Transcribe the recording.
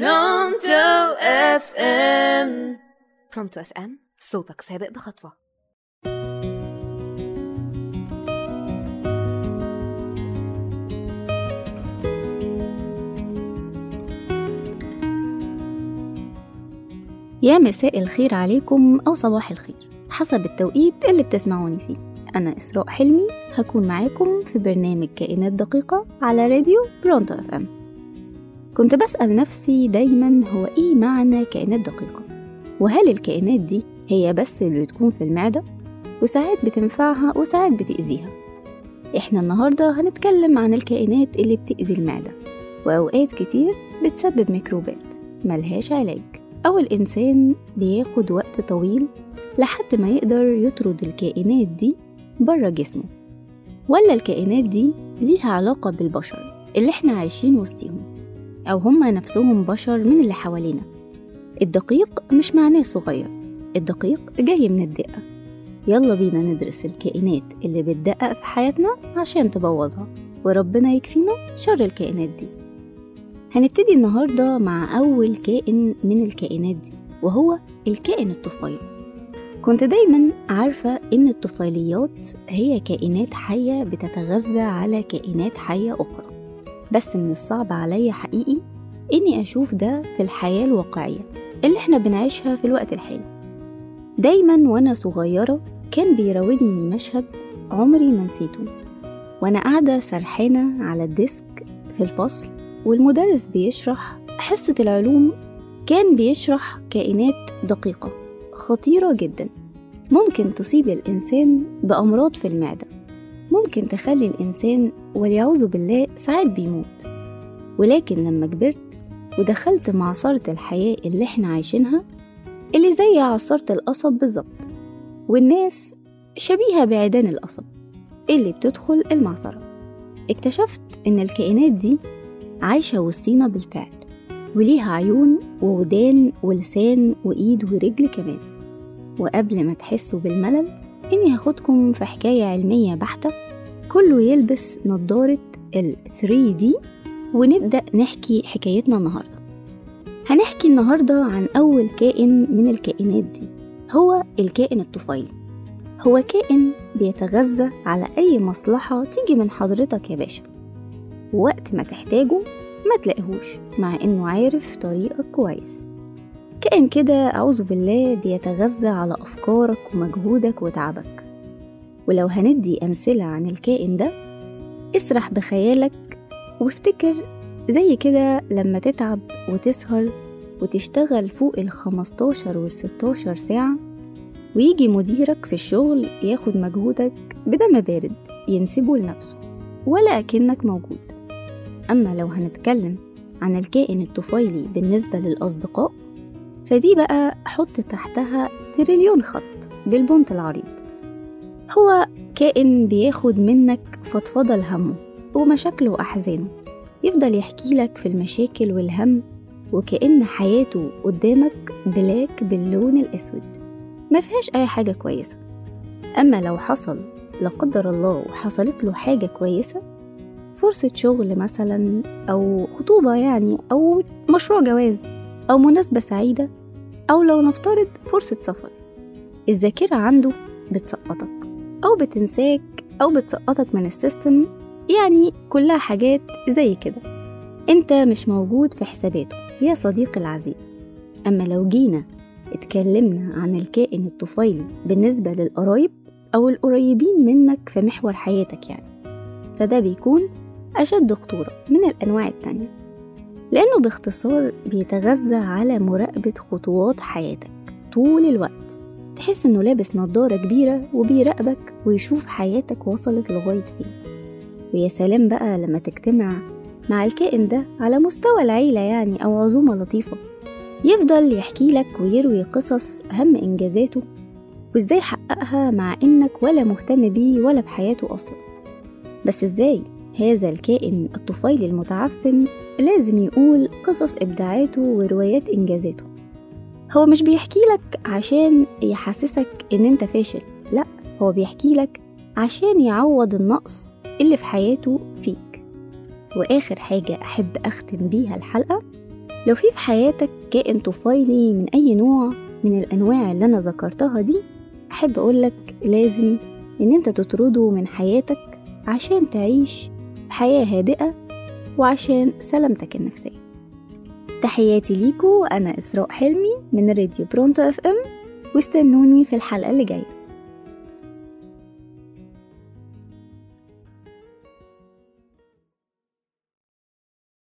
Pronto FM Pronto FM صوتك سابق بخطوة. يا مساء الخير عليكم أو صباح الخير حسب التوقيت اللي بتسمعوني فيه. أنا إسراء حلمي هكون معاكم في برنامج كائنات دقيقة على راديو Pronto FM كنت بسأل نفسي دايما هو إيه معنى كائنات دقيقة؟ وهل الكائنات دي هي بس اللي بتكون في المعدة؟ وساعات بتنفعها وساعات بتأذيها. إحنا النهاردة هنتكلم عن الكائنات اللي بتأذي المعدة وأوقات كتير بتسبب ميكروبات ملهاش علاج أو الإنسان بياخد وقت طويل لحد ما يقدر يطرد الكائنات دي بره جسمه. ولا الكائنات دي ليها علاقة بالبشر اللي إحنا عايشين وسطيهم؟ أو هما نفسهم بشر من اللي حوالينا. الدقيق مش معناه صغير الدقيق جاي من الدقة. يلا بينا ندرس الكائنات اللي بتدقق في حياتنا عشان تبوظها وربنا يكفينا شر الكائنات دي. هنبتدي النهاردة مع أول كائن من الكائنات دي وهو الكائن الطفيلي. كنت دايما عارفة إن الطفيليات هي كائنات حية بتتغذى على كائنات حية أخرى. بس من الصعب عليا حقيقي إني أشوف ده في الحياة الواقعية اللي إحنا بنعيشها في الوقت الحالي. دايما وأنا صغيرة كان بيراودني مشهد عمري ما نسيته. وأنا قاعدة سرحانة على الديسك في الفصل والمدرس بيشرح حصة العلوم كان بيشرح كائنات دقيقة خطيرة جدا. ممكن تصيب الإنسان بأمراض في المعدة. ممكن تخلي الإنسان واليعوذ بالله ساعات بيموت. ولكن لما كبرت ودخلت معصرة الحياة اللي إحنا عايشينها اللي زي عصارة القصب بالظبط. والناس شبيهة بعيدان القصب اللي بتدخل المعصرة. اكتشفت إن الكائنات دي عايشة وسطينا بالفعل وليها عيون وودان ولسان وإيد ورجل كمان. وقبل ما تحسوا بالملل إني هاخدكم في حكاية علمية بحتة كله يلبس نضارة ال 3D ونبدأ نحكي حكايتنا النهاردة. هنحكي النهاردة عن أول كائن من الكائنات دي هو الكائن الطفيلي هو كائن بيتغذى على أي مصلحة تيجي من حضرتك يا باشا. ووقت ما تحتاجه ما تلاقيهوش مع إنه عارف طريقك كويس. كائن كده أعوذ بالله بيتغذى على أفكارك ومجهودك وتعبك. ولو هندي أمثلة عن الكائن ده اسرح بخيالك وافتكر زي كده لما تتعب وتسهر وتشتغل فوق الخمستاشر والستاشر ساعة ويجي مديرك في الشغل ياخد مجهودك بدم بارد ينسبه لنفسه ولا أكنك موجود. أما لو هنتكلم عن الكائن الطفيلي بالنسبة للأصدقاء فدي بقى حط تحتها تريليون خط بالبنط العريض. هو كائن بياخد منك فضفضة لهمه ومشاكله وأحزانه يفضل يحكي لك في المشاكل والهم وكأن حياته قدامك black باللون الأسود. ما فيهاش أي حاجة كويسة. أما لو حصل لا قدر الله وحصلت له حاجة كويسة فرصة شغل مثلا أو خطوبة يعني أو مشروع جواز أو مناسبة سعيدة أو لو نفترض فرصة سفر. الذاكرة عنده بتسقطك. أو بتنساك أو بتسقطك من ال system يعني كلها حاجات زي كده. أنت مش موجود في حساباته يا صديقي العزيز. أما لو جينا اتكلمنا عن الكائن الطفيلي بالنسبة للقرايب أو القريبين منك في محور حياتك يعني فده بيكون أشد خطورة من الأنواع التانية. لأنه باختصار بيتغذى على مراقبة خطوات حياتك طول الوقت. تحس إنه لابس نضارة كبيرة وبيراقبك ويشوف حياتك وصلت لغاية فين. ويا سلام بقى لما تجتمع مع الكائن ده على مستوى العيلة يعني أو عزومة لطيفة. يفضل يحكي لك ويروي قصص أهم إنجازاته وإزاي حققها مع إنك ولا مهتم بيه ولا بحياته أصلا. بس إزاي هذا الكائن الطفيلي المتعفن لازم يقول قصص إبداعاته وروايات إنجازاته؟ هو مش بيحكي لك عشان يحسسك إن أنت فاشل لأ هو بيحكي لك عشان يعوض النقص اللي في حياته فيك. وآخر حاجة أحب أختم بيها الحلقة لو في في حياتك كائن طفيلي من أي نوع من الأنواع اللي أنا ذكرتها دي أحب أقولك لازم إن أنت تطرده من حياتك عشان تعيش حياة هادئة وعشان سلامتك النفسية. تحياتي ليكو أنا إسراء حلمي من راديو برونتا إف إم واستنوني في الحلقة اللي جاية.